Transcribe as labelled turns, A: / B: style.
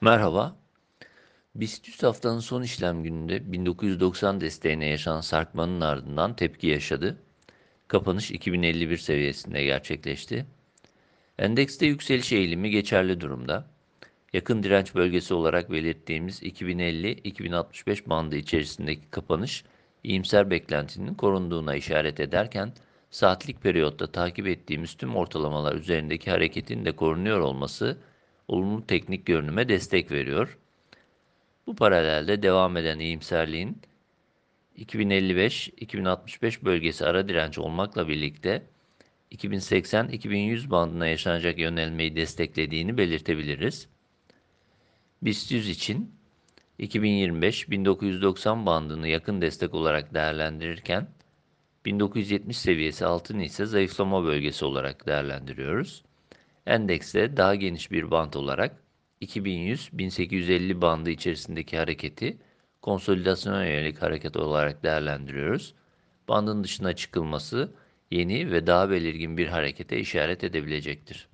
A: Merhaba. BIST 100 haftanın son işlem gününde 1990 desteğine yaşanan sarkmanın ardından tepki yaşadı. Kapanış 2051 seviyesinde gerçekleşti. Endekste yükseliş eğilimi geçerli durumda. Yakın direnç bölgesi olarak belirttiğimiz 2050-2065 bandı içerisindeki kapanış iyimser beklentinin korunduğuna işaret ederken saatlik periyotta takip ettiğimiz tüm ortalamalar üzerindeki hareketin de korunuyor olması olumlu teknik görünüme destek veriyor. Bu paralelde devam eden iyimserliğin 2055-2065 bölgesi ara direnç olmakla birlikte 2080-2100 bandına yaşanacak yönelmeyi desteklediğini belirtebiliriz. BIST 100 için 2025-1990 bandını yakın destek olarak değerlendirirken 1970 seviyesi altını ise zayıflama bölgesi olarak değerlendiriyoruz. Endekste daha geniş bir band olarak 2100-1850 bandı içerisindeki hareketi konsolidasyona yönelik hareket olarak değerlendiriyoruz. Bandın dışına çıkılması yeni ve daha belirgin bir harekete işaret edebilecektir.